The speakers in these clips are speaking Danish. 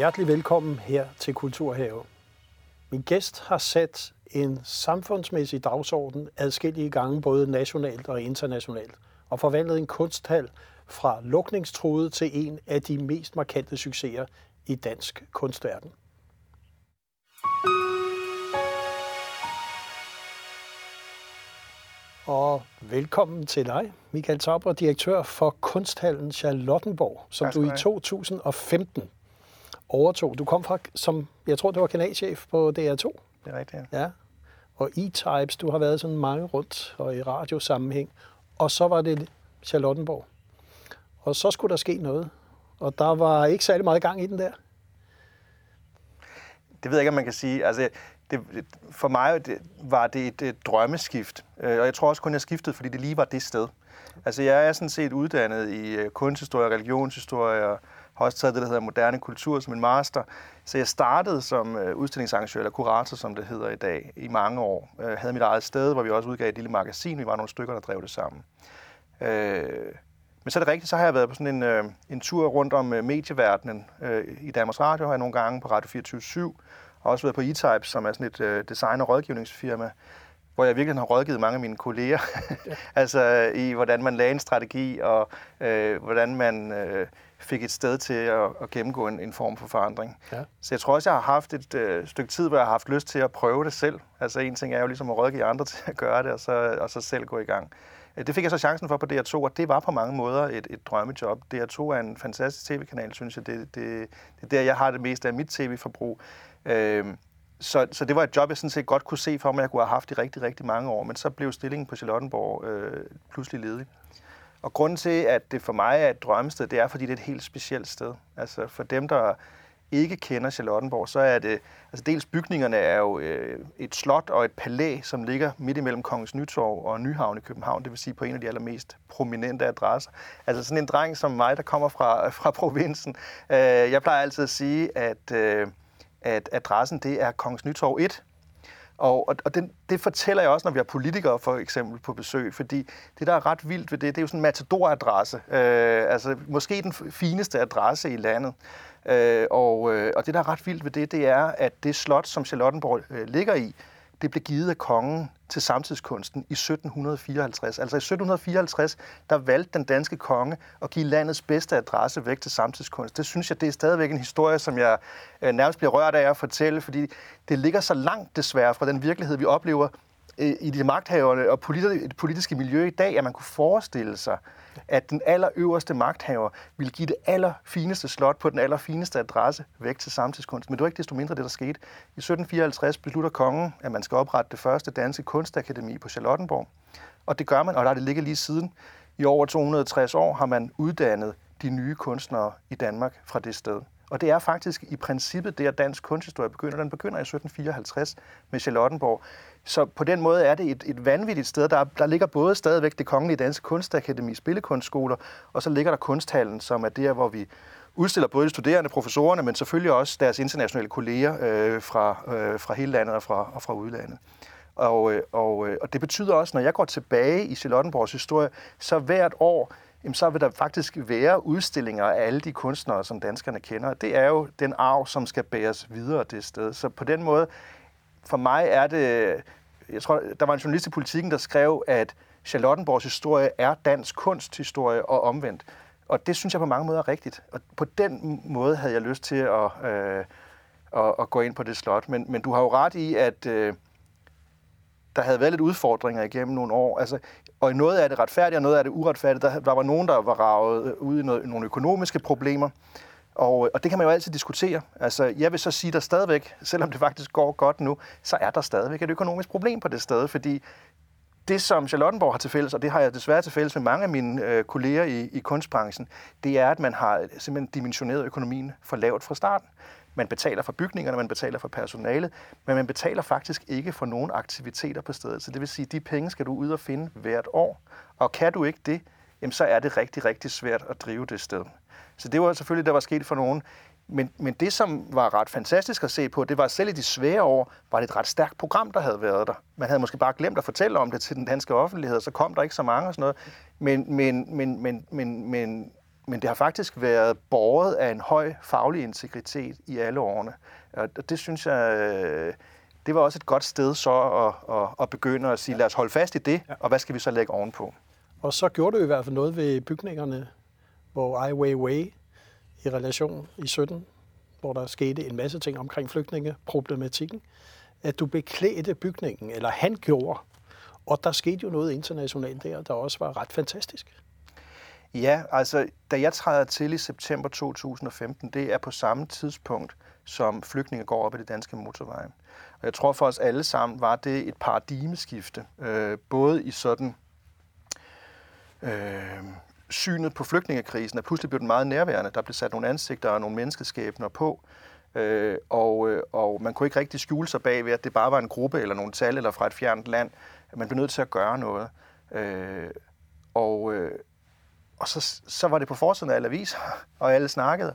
hjertelig velkommen her til Kulturhave. Min gæst har sat en samfundsmæssig dagsorden adskillige gange både nationalt og internationalt, og forvandlet en kunsthal fra lukningstruet til en af de mest markante succeser i dansk kunstverden. Og velkommen til dig, Michael Tauber, direktør for Kunsthallen Charlottenborg, som du i 2015 overtog. Du kom fra, som jeg tror, det var kanalchef på DR2. Det er rigtigt, ja. ja. Og E-Types, du har været sådan mange rundt og i radiosammenhæng. Og så var det Charlottenborg. Og så skulle der ske noget. Og der var ikke særlig meget gang i den der. Det ved jeg ikke, om man kan sige. Altså, det, for mig det, var det et, et drømmeskift. Øh, og jeg tror også kun, jeg skiftede, fordi det lige var det sted. Altså, jeg er sådan set uddannet i øh, kunsthistorie, religionshistorie og har også taget det, der hedder moderne kultur som en master. Så jeg startede som øh, udstillingsarrangør, eller kurator, som det hedder i dag, i mange år. Jeg havde mit eget sted, hvor vi også udgav et lille magasin. Vi var nogle stykker, der drev det sammen. Men så er det rigtigt, så har jeg været på sådan en, en tur rundt om medieverdenen. I Danmarks Radio har jeg nogle gange på Radio 24 har også været på E-Type, som er sådan et øh, design- og rådgivningsfirma, hvor jeg virkelig har rådgivet mange af mine kolleger, altså i hvordan man lagde en strategi, og øh, hvordan man øh, fik et sted til at, at gennemgå en, en form for forandring. Ja. Så jeg tror også, jeg har haft et øh, stykke tid, hvor jeg har haft lyst til at prøve det selv. Altså en ting er jo ligesom at rådgive andre til at gøre det, og så, og så selv gå i gang. Øh, det fik jeg så chancen for på DR2, og det var på mange måder et, et drømmejob. DR2 er en fantastisk tv-kanal, synes jeg. Det, det, det er der, jeg har det meste af mit tv-forbrug. Øh, så, så det var et job, jeg sådan set godt kunne se for mig, jeg kunne have haft i rigtig, rigtig mange år. Men så blev stillingen på Charlottenborg øh, pludselig ledig. Og grunden til, at det for mig er et drømmested, det er, fordi det er et helt specielt sted. Altså for dem, der ikke kender Charlottenborg, så er det, altså dels bygningerne er jo øh, et slot og et palæ, som ligger midt imellem Kongens Nytorv og Nyhavn i København, det vil sige på en af de allermest prominente adresser. Altså sådan en dreng som mig, der kommer fra, fra provinsen. Øh, jeg plejer altid at sige, at øh, at adressen det er Kongens Nytorv 1. Og, og, og det, det fortæller jeg også, når vi har politikere for eksempel på besøg, fordi det, der er ret vildt ved det, det er jo sådan en matadoradresse. Øh, altså måske den fineste adresse i landet. Øh, og, øh, og det, der er ret vildt ved det, det er, at det slot, som Charlottenborg øh, ligger i, det blev givet af kongen til samtidskunsten i 1754. Altså i 1754, der valgte den danske konge at give landets bedste adresse væk til samtidskunst. Det synes jeg, det er stadigvæk en historie, som jeg øh, nærmest bliver rørt af at fortælle, fordi det ligger så langt desværre fra den virkelighed, vi oplever øh, i de magthaverne og politi- det politiske miljø i dag, at man kunne forestille sig, at den allerøverste magthaver ville give det allerfineste slot på den allerfineste adresse væk til samtidskunst. Men det var ikke desto mindre det, der skete. I 1754 beslutter kongen, at man skal oprette det første danske kunstakademi på Charlottenborg. Og det gør man, og der er det ligget lige siden. I over 260 år har man uddannet de nye kunstnere i Danmark fra det sted. Og det er faktisk i princippet det, at dansk kunsthistorie begynder. Den begynder i 1754 med Charlottenborg. Så på den måde er det et, et vanvittigt sted. Der, der ligger både stadigvæk det Kongelige Danske Kunstakademi Spillekunstskoler, og så ligger der Kunsthallen, som er der, hvor vi udstiller både de studerende, professorerne, men selvfølgelig også deres internationale kolleger øh, fra, øh, fra hele landet og fra, og fra udlandet. Og, øh, og, øh, og det betyder også, når jeg går tilbage i Charlottenborgs historie, så hvert år jamen så vil der faktisk være udstillinger af alle de kunstnere, som danskerne kender. Det er jo den arv, som skal bæres videre det sted. Så på den måde, for mig er det... Jeg tror, der var en journalist i politikken, der skrev, at Charlottenborgs historie er dansk kunsthistorie og omvendt. Og det synes jeg på mange måder er rigtigt. Og på den måde havde jeg lyst til at, øh, at, at gå ind på det slot. Men, men du har jo ret i, at... Øh, der havde været lidt udfordringer igennem nogle år. Altså, og i noget af det retfærdigt, og noget af det uretfærdigt. Der, der var nogen, der var ravet øh, ud i noget, nogle økonomiske problemer. Og, øh, og det kan man jo altid diskutere. Altså, jeg vil så sige, der stadigvæk, selvom det faktisk går godt nu, så er der stadigvæk et økonomisk problem på det sted, fordi det, som Charlottenborg har til fælles, og det har jeg desværre til fælles med mange af mine øh, kolleger i, i kunstbranchen, det er, at man har simpelthen dimensioneret økonomien for lavt fra starten. Man betaler for bygningerne, man betaler for personalet, men man betaler faktisk ikke for nogen aktiviteter på stedet. Så det vil sige, at de penge skal du ud og finde hvert år. Og kan du ikke det, jamen så er det rigtig, rigtig svært at drive det sted. Så det var selvfølgelig, der var sket for nogen. Men, men det, som var ret fantastisk at se på, det var selv i de svære år, var det et ret stærkt program, der havde været der. Man havde måske bare glemt at fortælle om det til den danske offentlighed, så kom der ikke så mange og sådan noget. Men, men, men, men, men, men men det har faktisk været båret af en høj faglig integritet i alle årene. Og det synes jeg, øh, det var også et godt sted så at, at, at begynde at sige, lad os holde fast i det, og hvad skal vi så lægge ovenpå? Og så gjorde du i hvert fald noget ved bygningerne, hvor Ai Weiwei i relation i 17, hvor der skete en masse ting omkring flygtningeproblematikken, at du beklædte bygningen, eller han gjorde, og der skete jo noget internationalt der, der også var ret fantastisk. Ja, altså da jeg træder til i september 2015, det er på samme tidspunkt, som flygtninge går op i det danske motorveje. Og jeg tror for os alle sammen var det et paradigmeskifte, øh, både i sådan øh, synet på flygtningekrisen, at pludselig blev den meget nærværende. Der blev sat nogle ansigter og nogle menneskeskæbner på, øh, og, øh, og man kunne ikke rigtig skjule sig bag ved, at det bare var en gruppe eller nogle tal eller fra et fjernt land. Man blev nødt til at gøre noget. Øh, og, øh, og så, så var det på forsiden af alle aviser, og alle snakkede,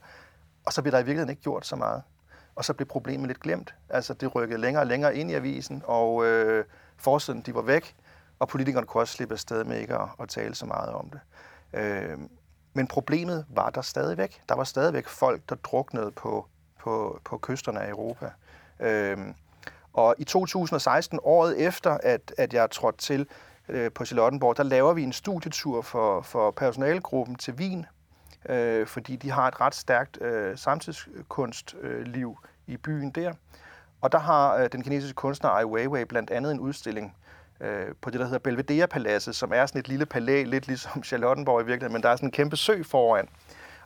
og så blev der i virkeligheden ikke gjort så meget. Og så blev problemet lidt glemt. Altså, det rykkede længere og længere ind i avisen, og øh, forsiden, de var væk, og politikerne kunne også slippe afsted med ikke at, at tale så meget om det. Øh, men problemet var der stadigvæk. Der var stadigvæk folk, der druknede på, på, på kysterne af Europa. Øh, og i 2016, året efter, at, at jeg trådte til øh, på Charlottenborg, der laver vi en studietur for, for personalegruppen til Wien, øh, fordi de har et ret stærkt øh, samtidskunstliv øh, i byen der. Og der har øh, den kinesiske kunstner Ai Weiwei blandt andet en udstilling øh, på det, der hedder Belvedere-paladset, som er sådan et lille palæ, lidt ligesom Charlottenborg i virkeligheden, men der er sådan en kæmpe sø foran.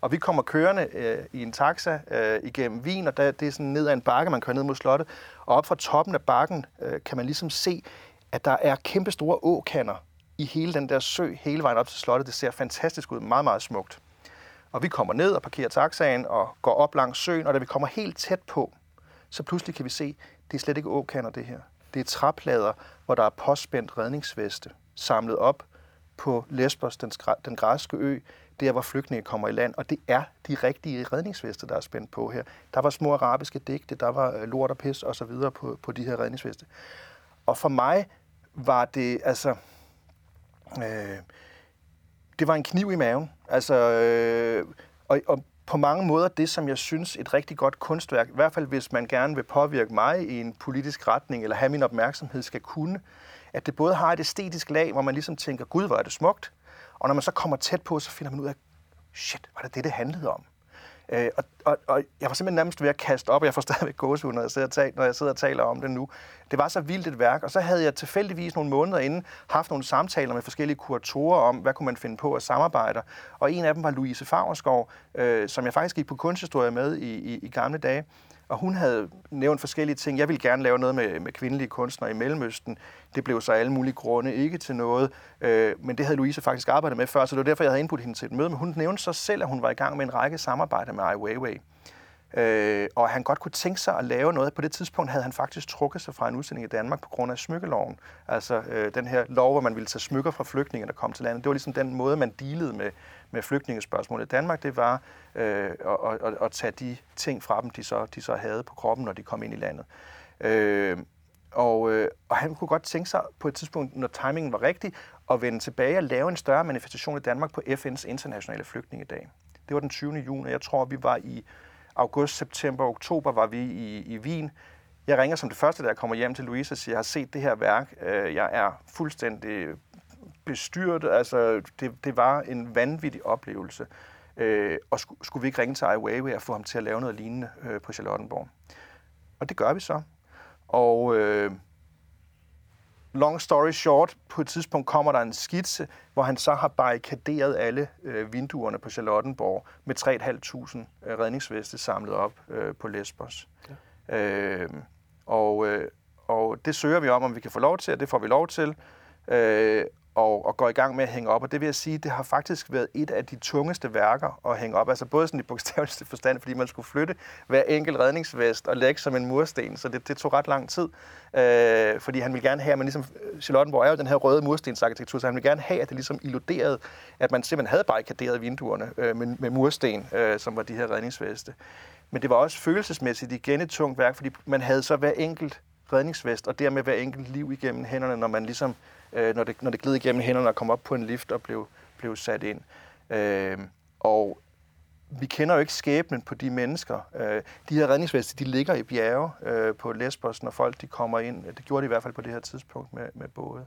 Og vi kommer kørende øh, i en taxa øh, igennem Wien, og der, det er sådan ned ad en bakke, man kører ned mod slottet. Og op fra toppen af bakken øh, kan man ligesom se, at der er kæmpe store åkander i hele den der sø, hele vejen op til slottet. Det ser fantastisk ud, meget, meget smukt. Og vi kommer ned og parkerer taxaen og går op langs søen, og da vi kommer helt tæt på, så pludselig kan vi se, det er slet ikke åkander det her. Det er træplader, hvor der er påspændt redningsveste samlet op på Lesbos, den, den græske ø, der hvor flygtninge kommer i land, og det er de rigtige redningsveste, der er spændt på her. Der var små arabiske digte, der var øh, lort og pis og så videre på, på de her redningsveste. Og for mig var det, altså, øh, det var en kniv i maven. Altså, øh, og, og på mange måder det, som jeg synes et rigtig godt kunstværk, i hvert fald hvis man gerne vil påvirke mig i en politisk retning, eller have min opmærksomhed, skal kunne, at det både har et æstetisk lag, hvor man ligesom tænker, gud, hvor er det smukt, og når man så kommer tæt på, så finder man ud af, shit, var det det, det handlede om? Øh, og, og, og jeg var simpelthen nærmest ved at kaste op, og jeg får stadigvæk gåsehud, når jeg, sidder og taler, når jeg sidder og taler om det nu. Det var så vildt et værk, og så havde jeg tilfældigvis nogle måneder inden haft nogle samtaler med forskellige kuratorer om, hvad kunne man finde på at samarbejde. Og en af dem var Louise Fagerskov, øh, som jeg faktisk gik på kunsthistorie med i, i, i gamle dage. Og hun havde nævnt forskellige ting. Jeg ville gerne lave noget med, med kvindelige kunstnere i Mellemøsten. Det blev så alle mulige grunde ikke til noget. Øh, men det havde Louise faktisk arbejdet med før, så det var derfor, jeg havde indbudt hende til et møde. Men hun nævnte så selv, at hun var i gang med en række samarbejder med Ai Weiwei. Øh, og han godt kunne tænke sig at lave noget. På det tidspunkt havde han faktisk trukket sig fra en udsending i Danmark på grund af smykkeloven. Altså øh, den her lov, hvor man ville tage smykker fra flygtninge, der kom til landet. Det var ligesom den måde, man dealede med, med flygtningespørgsmålet i Danmark. Det var øh, at, at, at tage de ting fra dem, de så, de så havde på kroppen, når de kom ind i landet. Øh, og, øh, og han kunne godt tænke sig på et tidspunkt, når timingen var rigtig, at vende tilbage og lave en større manifestation i Danmark på FN's internationale flygtningedag. Det var den 20. juni. Jeg tror, vi var i august, september, oktober var vi i, i Wien. Jeg ringer som det første, da jeg kommer hjem til Louise og siger, jeg har set det her værk. Øh, jeg er fuldstændig bestyret. Altså, det, det var en vanvittig oplevelse. Øh, og skulle, skulle vi ikke ringe til Ai Weiwei og få ham til at lave noget lignende øh, på Charlottenborg? Og det gør vi så. Og øh, long story short, på et tidspunkt kommer der en skitse, hvor han så har barrikaderet alle øh, vinduerne på Charlottenborg med 3.500 øh, redningsveste samlet op øh, på Lesbos. Ja. Øh, og, øh, og det søger vi om, om vi kan få lov til, og det får vi lov til. Øh, og, og går i gang med at hænge op. Og det vil jeg sige, det har faktisk været et af de tungeste værker at hænge op. Altså både sådan i bogstaveligste forstand, fordi man skulle flytte hver enkelt redningsvest og lægge som en mursten. Så det, det tog ret lang tid. Øh, fordi han ville gerne have, at man ligesom, øh, Charlottenborg er jo den her røde murstensarkitektur, så han ville gerne have, at det ligesom illuderede, at man simpelthen havde barrikaderet vinduerne øh, med, med mursten, øh, som var de her redningsveste. Men det var også følelsesmæssigt igen et tungt værk, fordi man havde så hver enkelt redningsvest, og dermed hver enkelt liv igennem hænderne, når man ligesom øh, når, det, når det gled igennem hænderne og kom op på en lift og blev, blev sat ind. Øh, og vi kender jo ikke skæbnen på de mennesker. Øh, de her redningsveste, de ligger i bjerge øh, på Lesbos, når folk de kommer ind. Det gjorde de i hvert fald på det her tidspunkt med, med både.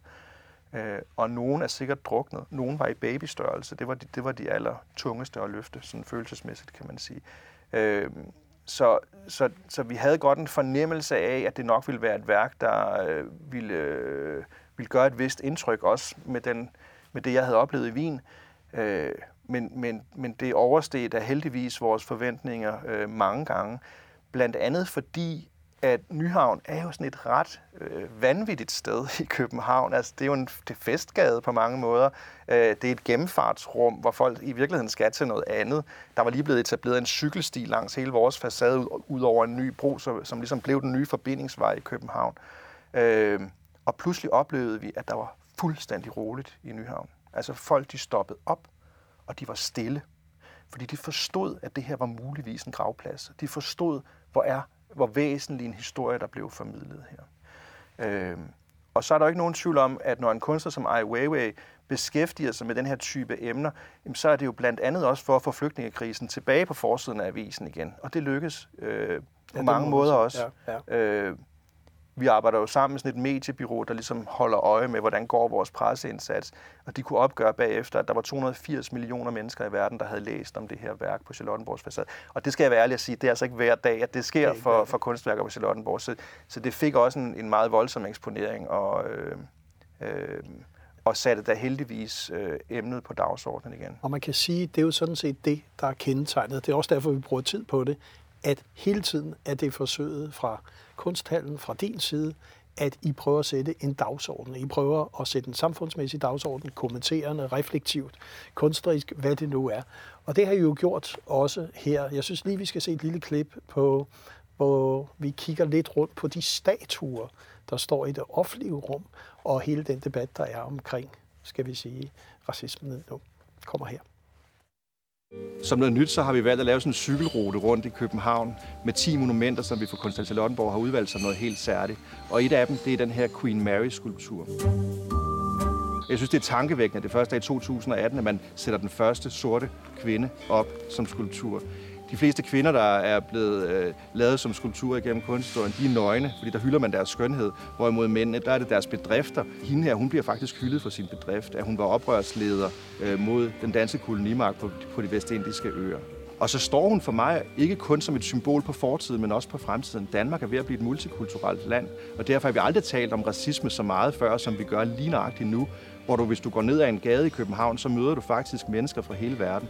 Øh, og nogen er sikkert druknet. Nogen var i babystørrelse. Det var de, det var de aller tungeste at løfte, sådan følelsesmæssigt kan man sige. Øh, så, så, så vi havde godt en fornemmelse af, at det nok ville være et værk, der øh, ville, øh, ville gøre et vist indtryk også med, den, med det, jeg havde oplevet i Wien. Øh, men, men, men det oversteg da heldigvis vores forventninger øh, mange gange. Blandt andet fordi, at Nyhavn er jo sådan et ret øh, vanvittigt sted i København. Altså, det er jo en det er festgade på mange måder. Øh, det er et gennemfartsrum, hvor folk i virkeligheden skal til noget andet. Der var lige blevet etableret en cykelsti langs hele vores facade ud, ud over en ny bro, så, som ligesom blev den nye forbindingsvej i København. Øh, og pludselig oplevede vi, at der var fuldstændig roligt i Nyhavn. Altså folk de stoppede op, og de var stille. Fordi de forstod, at det her var muligvis en gravplads. De forstod, hvor er hvor væsentlig en historie, der blev formidlet her. Øh, og så er der jo ikke nogen tvivl om, at når en kunstner som Ai Weiwei beskæftiger sig med den her type emner, så er det jo blandt andet også for at få flygtningekrisen tilbage på forsiden af avisen igen. Og det lykkes øh, på ja, mange måder også. Ja, ja. Øh, vi arbejder jo sammen med sådan et mediebyrå, der ligesom holder øje med, hvordan går vores presseindsats. Og de kunne opgøre bagefter, at der var 280 millioner mennesker i verden, der havde læst om det her værk på Charlottenborgs facade. Og det skal jeg være ærlig at sige, det er altså ikke hver dag, at det sker det for, for kunstværker på Charlottenborg. Så, så det fik også en, en meget voldsom eksponering, og, øh, øh, og satte da heldigvis øh, emnet på dagsordenen igen. Og man kan sige, det er jo sådan set det, der er kendetegnet. Det er også derfor, vi bruger tid på det, at hele tiden er det forsøget fra kunsthallen, fra din side, at I prøver at sætte en dagsorden. I prøver at sætte en samfundsmæssig dagsorden, kommenterende, reflektivt, kunstnerisk, hvad det nu er. Og det har I jo gjort også her. Jeg synes lige, vi skal se et lille klip på, hvor vi kigger lidt rundt på de statuer, der står i det offentlige rum, og hele den debat, der er omkring, skal vi sige, racismen nu. Kommer her. Som noget nyt, så har vi valgt at lave sådan en cykelrute rundt i København med 10 monumenter, som vi fra Kunsthal Charlottenborg har udvalgt som noget helt særligt. Og et af dem, det er den her Queen Mary-skulptur. Jeg synes, det er tankevækkende, det første er i 2018, at man sætter den første sorte kvinde op som skulptur. De fleste kvinder, der er blevet øh, lavet som skulpturer igennem kunsthistorien, de er nøgne, fordi der hylder man deres skønhed. Hvorimod mændene, der er det deres bedrifter. Hende her, hun bliver faktisk hyldet for sin bedrift, at hun var oprørsleder øh, mod den danske kolonimagt på, på de vestindiske øer. Og så står hun for mig ikke kun som et symbol på fortiden, men også på fremtiden. Danmark er ved at blive et multikulturelt land, og derfor har vi aldrig talt om racisme så meget før, som vi gør lige nøjagtigt nu, hvor du, hvis du går ned ad en gade i København, så møder du faktisk mennesker fra hele verden.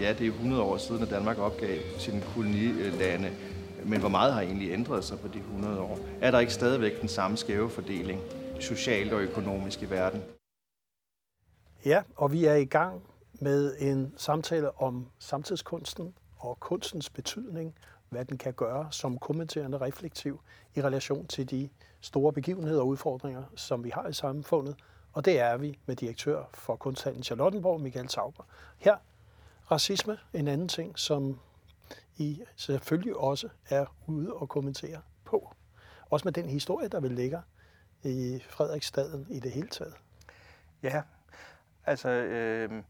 Ja, det er 100 år siden, at Danmark opgav sine kolonilande. Men hvor meget har egentlig ændret sig på de 100 år? Er der ikke stadigvæk den samme skæve fordeling socialt og økonomisk i verden? Ja, og vi er i gang med en samtale om samtidskunsten og kunstens betydning, hvad den kan gøre som kommenterende reflektiv i relation til de store begivenheder og udfordringer, som vi har i samfundet. Og det er vi med direktør for Kunsthallen Charlottenborg, Michael Tauber. Her Racisme, en anden ting, som I selvfølgelig også er ude og kommentere på. Også med den historie, der vil ligge i Frederiksstaden i det hele taget. Ja, altså... Øh,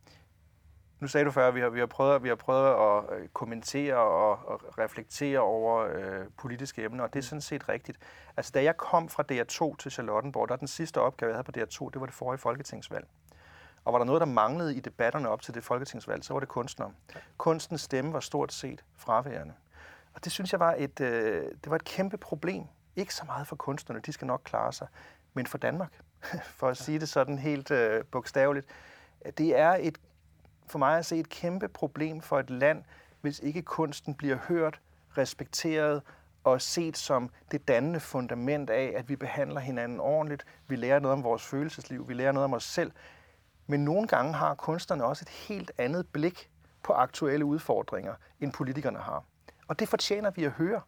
nu sagde du før, at vi har, vi har, prøvet, vi har prøvet at øh, kommentere og, og reflektere over øh, politiske emner, og det er sådan set rigtigt. Altså, da jeg kom fra DR2 til Charlottenborg, der den sidste opgave, jeg havde på DR2, det var det forrige folketingsvalg. Og var der noget, der manglede i debatterne op til det folketingsvalg, så var det kunstnere. Kunstens stemme var stort set fraværende. Og det synes jeg var et, øh, det var et kæmpe problem. Ikke så meget for kunstnerne, de skal nok klare sig, men for Danmark, for at sige det sådan helt øh, bogstaveligt. Det er et, for mig at se et kæmpe problem for et land, hvis ikke kunsten bliver hørt, respekteret og set som det dannende fundament af, at vi behandler hinanden ordentligt, vi lærer noget om vores følelsesliv, vi lærer noget om os selv, men nogle gange har kunstnerne også et helt andet blik på aktuelle udfordringer, end politikerne har. Og det fortjener vi at høre.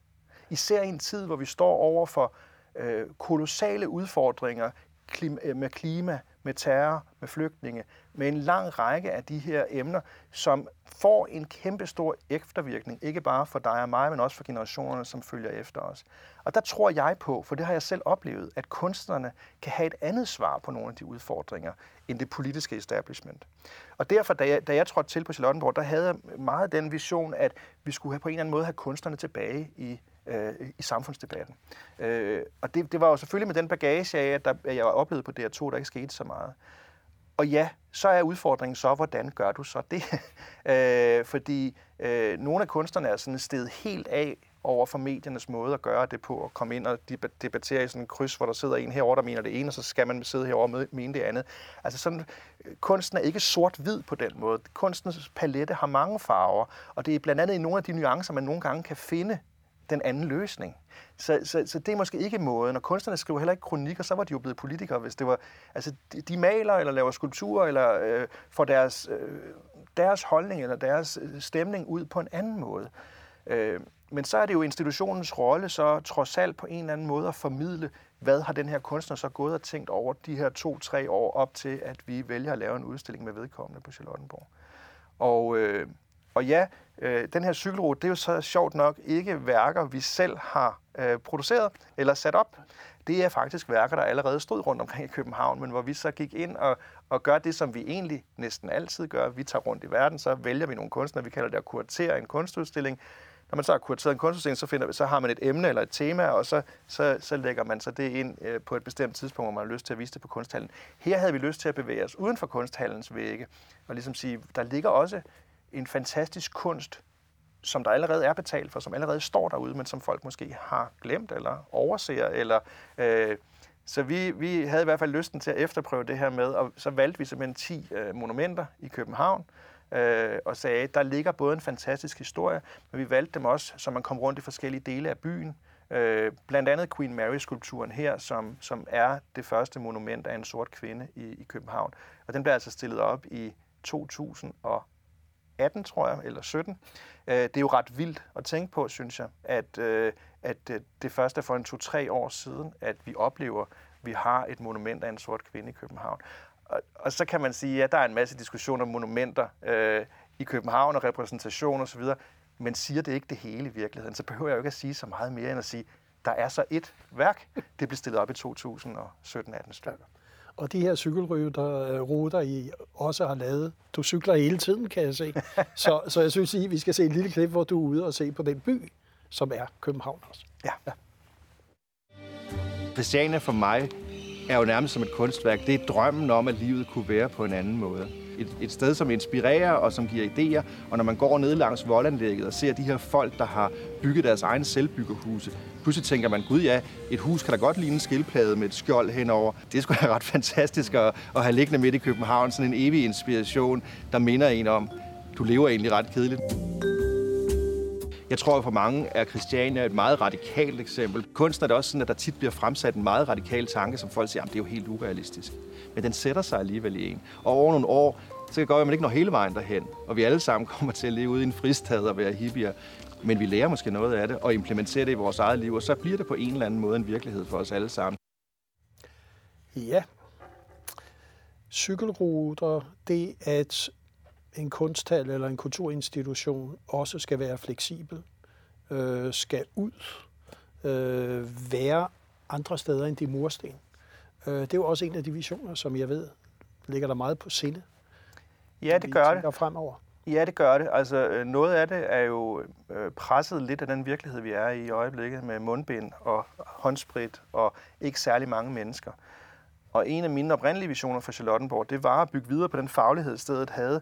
Især i en tid, hvor vi står over for øh, kolossale udfordringer klima, med klima, med terror, med flygtninge, med en lang række af de her emner, som får en kæmpe stor eftervirkning, ikke bare for dig og mig, men også for generationerne, som følger efter os. Og der tror jeg på, for det har jeg selv oplevet, at kunstnerne kan have et andet svar på nogle af de udfordringer, end det politiske establishment. Og derfor, da jeg, da jeg trådte til på Charlottenborg, der havde jeg meget den vision, at vi skulle have på en eller anden måde have kunstnerne tilbage i øh, i samfundsdebatten. Øh, og det, det var jo selvfølgelig med den bagage af, at, der, at jeg oplevede på DR2, der ikke skete så meget. Og ja, så er udfordringen så, hvordan gør du så det? øh, fordi øh, nogle af kunstnerne er sådan et sted helt af over for mediernes måde at gøre det på, at komme ind og debattere i sådan en kryds, hvor der sidder en herover der mener det ene, og så skal man sidde herovre og mene det andet. Altså sådan, kunsten er ikke sort-hvid på den måde. Kunstens palette har mange farver, og det er blandt andet i nogle af de nuancer, man nogle gange kan finde den anden løsning. Så, så, så det er måske ikke måden. Og kunstnerne skriver heller ikke kronikker, så var de jo blevet politikere, hvis det var... Altså, de, de maler eller laver skulpturer, eller øh, får deres, øh, deres holdning eller deres øh, stemning ud på en anden måde. Øh, men så er det jo institutionens rolle så trods alt på en eller anden måde at formidle, hvad har den her kunstner så gået og tænkt over de her to-tre år op til, at vi vælger at lave en udstilling med vedkommende på Charlottenborg. Og, øh, og ja, øh, den her cykelrute, det er jo så sjovt nok ikke værker, vi selv har øh, produceret eller sat op. Det er faktisk værker, der allerede stod rundt omkring i København, men hvor vi så gik ind og, og gør det, som vi egentlig næsten altid gør. Vi tager rundt i verden, så vælger vi nogle kunstnere, vi kalder det at kuratere en kunstudstilling. Når man så har kurateret en kunstudstilling, så, finder, så har man et emne eller et tema, og så, så, så lægger man så det ind øh, på et bestemt tidspunkt, hvor man har lyst til at vise det på kunsthallen. Her havde vi lyst til at bevæge os uden for kunsthallens vægge, og ligesom sige, der ligger også en fantastisk kunst, som der allerede er betalt for, som allerede står derude, men som folk måske har glemt eller overser. Eller, øh, så vi, vi havde i hvert fald lysten til at efterprøve det her med, og så valgte vi simpelthen 10 øh, monumenter i København, øh, og sagde, der ligger både en fantastisk historie, men vi valgte dem også, så man kom rundt i forskellige dele af byen. Øh, blandt andet Queen Mary-skulpturen her, som, som er det første monument af en sort kvinde i, i København. Og den blev altså stillet op i 2000 og 18, tror jeg, eller 17. Øh, det er jo ret vildt at tænke på, synes jeg, at, øh, at øh, det først er for en to-tre år siden, at vi oplever, at vi har et monument af en sort kvinde i København. Og, og så kan man sige, at ja, der er en masse diskussioner om monumenter øh, i København og repræsentation osv., men siger det ikke det hele i virkeligheden, så behøver jeg jo ikke at sige så meget mere end at sige, der er så et værk, det blev stillet op i 2017-18 stykker. Og de her cykelruter, ruter, I også har lavet, du cykler hele tiden, kan jeg se. Så, så jeg synes, at vi skal se en lille klip, hvor du er ude og se på den by, som er København også. Ja. ja. Christiania for mig er jo nærmest som et kunstværk. Det er drømmen om, at livet kunne være på en anden måde. Et, et sted, som inspirerer og som giver idéer. Og når man går ned langs voldanlægget og ser de her folk, der har bygget deres egen selvbyggerhuse, pludselig tænker man, gud ja, et hus kan da godt ligne en skildplade med et skjold henover. Det skulle være ret fantastisk at, at have liggende midt i København. Sådan en evig inspiration, der minder en om, du lever egentlig ret kedeligt. Jeg tror, at for mange er Christiania et meget radikalt eksempel. Kunsten er det også sådan, at der tit bliver fremsat en meget radikal tanke, som folk siger, at det er jo helt urealistisk. Men den sætter sig alligevel i en. Og over nogle år, så kan det godt være, at man ikke når hele vejen derhen. Og vi alle sammen kommer til at leve ude i en fristad og være hippier. Men vi lærer måske noget af det og implementerer det i vores eget liv, og så bliver det på en eller anden måde en virkelighed for os alle sammen. Ja. Cykelruter, det at en kunsthal eller en kulturinstitution også skal være fleksibel, øh, skal ud, øh, være andre steder end de mursten. Øh, det er jo også en af de visioner, som jeg ved ligger der meget på sinde. Ja, det gør det. fremover. Ja, det gør det. Altså, øh, noget af det er jo øh, presset lidt af den virkelighed, vi er i i øjeblikket med mundbind og håndsprit og ikke særlig mange mennesker. Og en af mine oprindelige visioner for Charlottenborg, det var at bygge videre på den faglighed, stedet havde,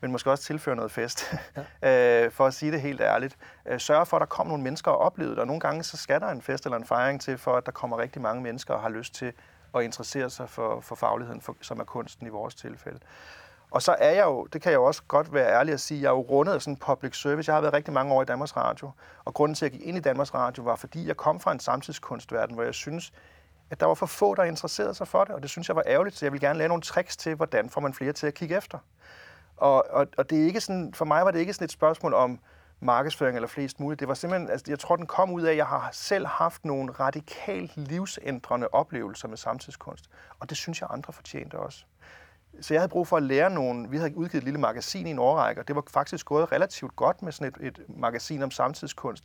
men måske også tilføre noget fest, ja. øh, for at sige det helt ærligt. Øh, sørge for, at der kommer nogle mennesker og opleve det, og nogle gange så skal der en fest eller en fejring til, for at der kommer rigtig mange mennesker og har lyst til at interessere sig for, for fagligheden, for, som er kunsten i vores tilfælde. Og så er jeg jo, det kan jeg jo også godt være ærlig at sige, jeg er jo rundet af sådan en public service. Jeg har været rigtig mange år i Danmarks Radio, og grunden til, at jeg gik ind i Danmarks Radio, var fordi jeg kom fra en samtidskunstverden, hvor jeg synes, at der var for få, der interesserede sig for det, og det synes jeg var ærgerligt, så jeg vil gerne lave nogle tricks til, hvordan får man flere til at kigge efter. Og, og, og det er ikke sådan, for mig var det ikke sådan et spørgsmål om, markedsføring eller flest muligt. Det var simpelthen, altså, jeg tror, den kom ud af, at jeg har selv haft nogle radikalt livsændrende oplevelser med samtidskunst. Og det synes jeg, andre fortjente også. Så jeg havde brug for at lære nogle... Vi havde udgivet et lille magasin i en årrække, og det var faktisk gået relativt godt med sådan et, et magasin om samtidskunst.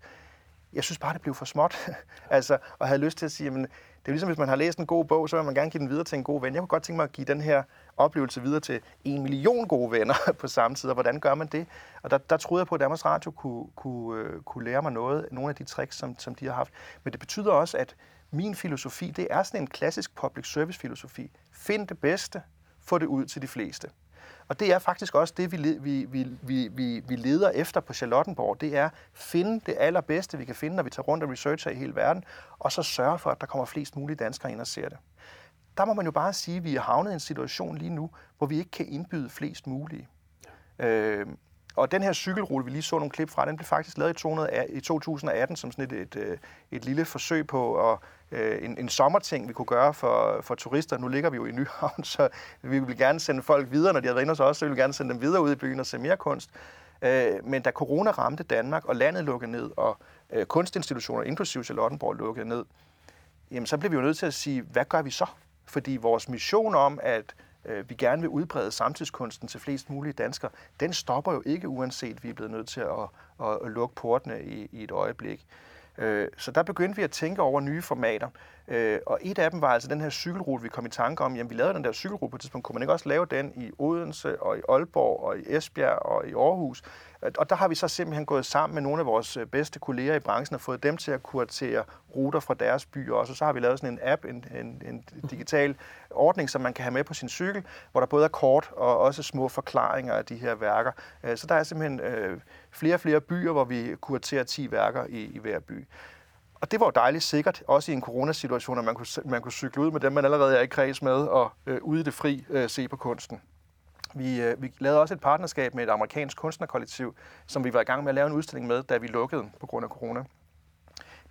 Jeg synes bare, det blev for småt. altså, og havde lyst til at sige, men det er ligesom, hvis man har læst en god bog, så vil man gerne give den videre til en god ven. Jeg kunne godt tænke mig at give den her oplevelse videre til en million gode venner på samme tid, og hvordan gør man det? Og der, der troede jeg på, at Danmarks Radio kunne, kunne, øh, kunne lære mig noget, nogle af de tricks, som, som de har haft. Men det betyder også, at min filosofi, det er sådan en klassisk public service filosofi. Find det bedste, få det ud til de fleste. Og det er faktisk også det, vi, vi, vi, vi, vi leder efter på Charlottenborg. Det er at finde det allerbedste, vi kan finde, når vi tager rundt og researcher i hele verden, og så sørge for, at der kommer flest mulige danskere ind og ser det. Der må man jo bare sige, at vi er havnet i en situation lige nu, hvor vi ikke kan indbyde flest mulige. Ja. Øh, og den her cykelrute, vi lige så nogle klip fra, den blev faktisk lavet i, 200, i 2018 som sådan et, et, et, et lille forsøg på at øh, en, en sommerting, vi kunne gøre for, for turister. Nu ligger vi jo i Nyhavn, så vi vil gerne sende folk videre, når de har været inde hos os, så vi vil gerne sende dem videre ud i byen og se mere kunst. Øh, men da corona ramte Danmark, og landet lukkede ned, og øh, kunstinstitutioner, inklusive Charlottenborg, lukkede ned, jamen så blev vi jo nødt til at sige, hvad gør vi så? Fordi vores mission om, at øh, vi gerne vil udbrede samtidskunsten til flest mulige danskere, den stopper jo ikke, uanset at vi er blevet nødt til at, at, at lukke portene i, i et øjeblik. Øh, så der begyndte vi at tænke over nye formater. Øh, og et af dem var altså den her cykelrute, vi kom i tanke om. Jamen, vi lavede den der cykelrute på et tidspunkt. Kunne man ikke også lave den i Odense og i Aalborg og i Esbjerg og i Aarhus? Øh, og der har vi så simpelthen gået sammen med nogle af vores øh, bedste kolleger i branchen og fået dem til at kuratere ruter fra deres byer også. Og så har vi lavet sådan en app, en, en, en digital ordning, som man kan have med på sin cykel, hvor der både er kort og også små forklaringer af de her værker. Så der er simpelthen øh, flere og flere byer, hvor vi kuraterer 10 værker i, i hver by. Og det var jo dejligt sikkert, også i en coronasituation, at man kunne, man kunne cykle ud med dem, man allerede er i kreds med, og øh, ude i det fri øh, se på kunsten. Vi, øh, vi lavede også et partnerskab med et amerikansk kunstnerkollektiv, som vi var i gang med at lave en udstilling med, da vi lukkede på grund af corona.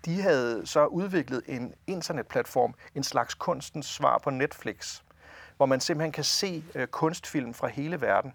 De havde så udviklet en internetplatform, en slags kunstens svar på Netflix, hvor man simpelthen kan se øh, kunstfilm fra hele verden.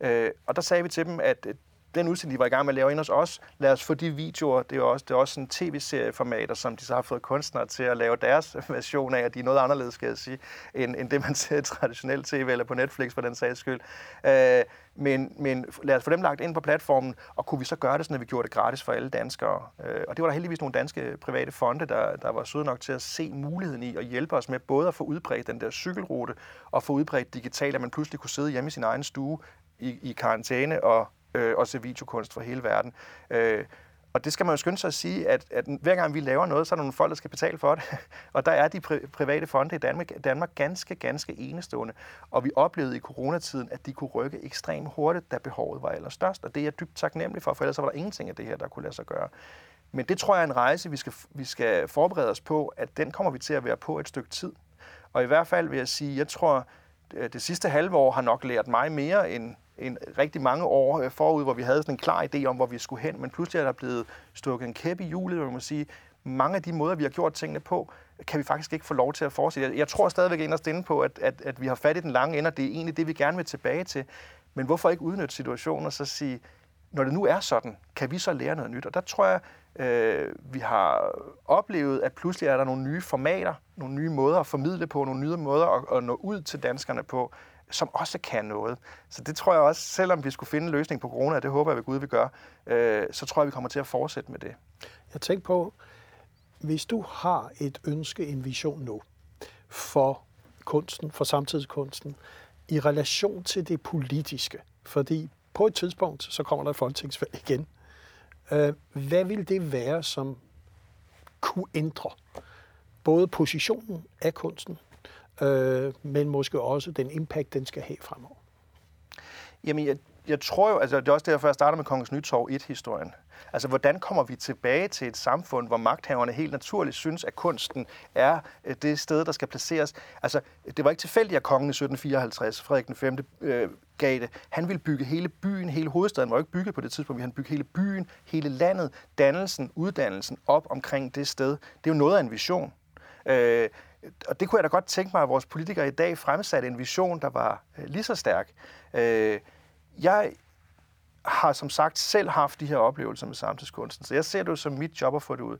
Øh, og der sagde vi til dem, at øh, den udstilling, de var i gang med at lave ind hos os, lad os få de videoer, det er også, det er også sådan tv-serieformater, som de så har fået kunstnere til at lave deres version af, og de er noget anderledes, skal jeg sige, end, end det, man ser i traditionelt tv eller på Netflix for den sags skyld. Øh, men, men lad os få dem lagt ind på platformen, og kunne vi så gøre det sådan, at vi gjorde det gratis for alle danskere. Øh, og det var der heldigvis nogle danske private fonde, der, der var søde nok til at se muligheden i at hjælpe os med både at få udbredt den der cykelrute, og få udbredt digitalt, at man pludselig kunne sidde hjemme i sin egen stue i, i karantæne og øh, og se videokunst fra hele verden. Øh, og det skal man jo skynde sig at sige, at, at hver gang vi laver noget, så er der nogle folk, der skal betale for det. og der er de pri- private fonde i Danmark, Danmark ganske, ganske enestående. Og vi oplevede i coronatiden, at de kunne rykke ekstremt hurtigt, da behovet var allerstørst. Og det er jeg dybt taknemmelig for, for ellers var der ingenting af det her, der kunne lade sig gøre. Men det tror jeg er en rejse, vi skal, vi skal forberede os på, at den kommer vi til at være på et stykke tid. Og i hvert fald vil jeg sige, jeg tror, øh, det sidste halve år har nok lært mig mere end en rigtig mange år øh, forud, hvor vi havde sådan en klar idé om, hvor vi skulle hen, men pludselig er der blevet stukket en kæp i hjulet, hvor man må sige, mange af de måder, vi har gjort tingene på, kan vi faktisk ikke få lov til at fortsætte. Jeg tror stadigvæk inderst inde på, at, at, at vi har fat i den lange ende, og det er egentlig det, vi gerne vil tilbage til. Men hvorfor ikke udnytte situationen og så sige, når det nu er sådan, kan vi så lære noget nyt? Og der tror jeg, øh, vi har oplevet, at pludselig er der nogle nye formater, nogle nye måder at formidle på, nogle nye måder at, at nå ud til danskerne på, som også kan noget. Så det tror jeg også, selvom vi skulle finde en løsning på corona, og det håber jeg ved Gud, vi gør, øh, så tror jeg, vi kommer til at fortsætte med det. Jeg tænker på, hvis du har et ønske, en vision nu, for kunsten, for samtidskunsten, i relation til det politiske, fordi på et tidspunkt, så kommer der et folketingsvalg igen. Øh, hvad vil det være, som kunne ændre både positionen af kunsten, øh, men måske også den impact, den skal have fremover. Jamen, jeg, jeg tror jo, altså det er også derfor, jeg starter med Kongens Nytorv 1-historien. Altså, hvordan kommer vi tilbage til et samfund, hvor magthaverne helt naturligt synes, at kunsten er øh, det sted, der skal placeres? Altså, det var ikke tilfældigt, at kongen i 1754, Frederik den 5. Øh, gav det. Han ville bygge hele byen, hele hovedstaden var jo ikke bygget på det tidspunkt, han bygge hele byen, hele landet, dannelsen, uddannelsen op omkring det sted. Det er jo noget af en vision. Øh, og det kunne jeg da godt tænke mig, at vores politikere i dag fremsatte en vision, der var øh, lige så stærk. Øh, jeg har som sagt selv haft de her oplevelser med samtidskunsten, så jeg ser det jo som mit job at få det ud.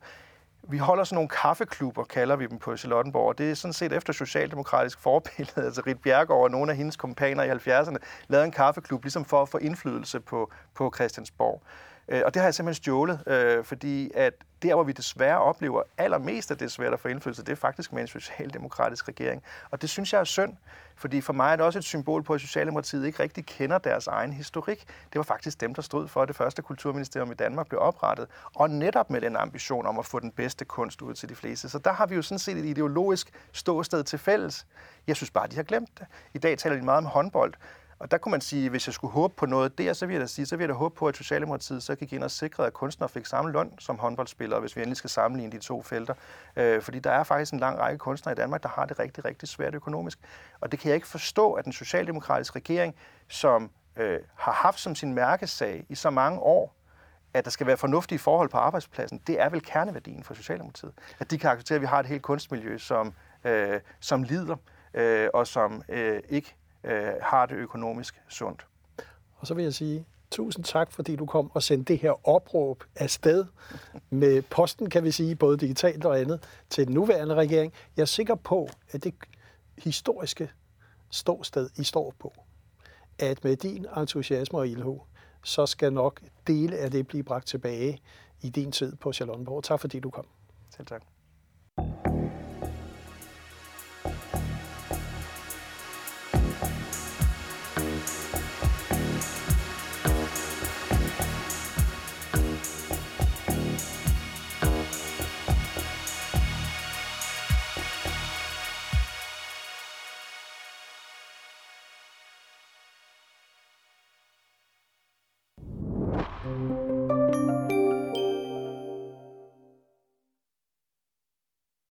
Vi holder sådan nogle kaffeklubber, kalder vi dem på Charlottenborg, og det er sådan set efter socialdemokratisk forbillede. Altså Rit Bjergård og nogle af hendes kompaner i 70'erne lavede en kaffeklub, ligesom for at få indflydelse på, på Christiansborg. Øh, og det har jeg simpelthen stjålet, øh, fordi at der, hvor vi desværre oplever allermest, at det svært at få indflydelse, det er faktisk med en socialdemokratisk regering. Og det synes jeg er synd, fordi for mig er det også et symbol på, at Socialdemokratiet ikke rigtig kender deres egen historik. Det var faktisk dem, der stod for, at det første kulturministerium i Danmark blev oprettet, og netop med den ambition om at få den bedste kunst ud til de fleste. Så der har vi jo sådan set et ideologisk ståsted til fælles. Jeg synes bare, de har glemt det. I dag taler de meget om håndbold, og der kunne man sige, hvis jeg skulle håbe på noget der, så vil jeg da sige, så vil jeg da håbe på, at Socialdemokratiet så gik ind og sikrede, at kunstnere fik samme løn som håndboldspillere, hvis vi endelig skal sammenligne de to felter. Øh, fordi der er faktisk en lang række kunstnere i Danmark, der har det rigtig, rigtig svært økonomisk. Og det kan jeg ikke forstå, at den socialdemokratiske regering, som øh, har haft som sin mærkesag i så mange år, at der skal være fornuftige forhold på arbejdspladsen, det er vel kerneværdien for Socialdemokratiet. At de kan acceptere, at vi har et helt kunstmiljø, som, øh, som lider, øh, og som øh, ikke øh, har det økonomisk sundt. Og så vil jeg sige tusind tak, fordi du kom og sendte det her opråb afsted med posten, kan vi sige, både digitalt og andet, til den nuværende regering. Jeg er sikker på, at det historiske ståsted, I står på, at med din entusiasme og ilho, så skal nok dele af det blive bragt tilbage i din tid på Charlottenborg. Tak fordi du kom. Selv tak.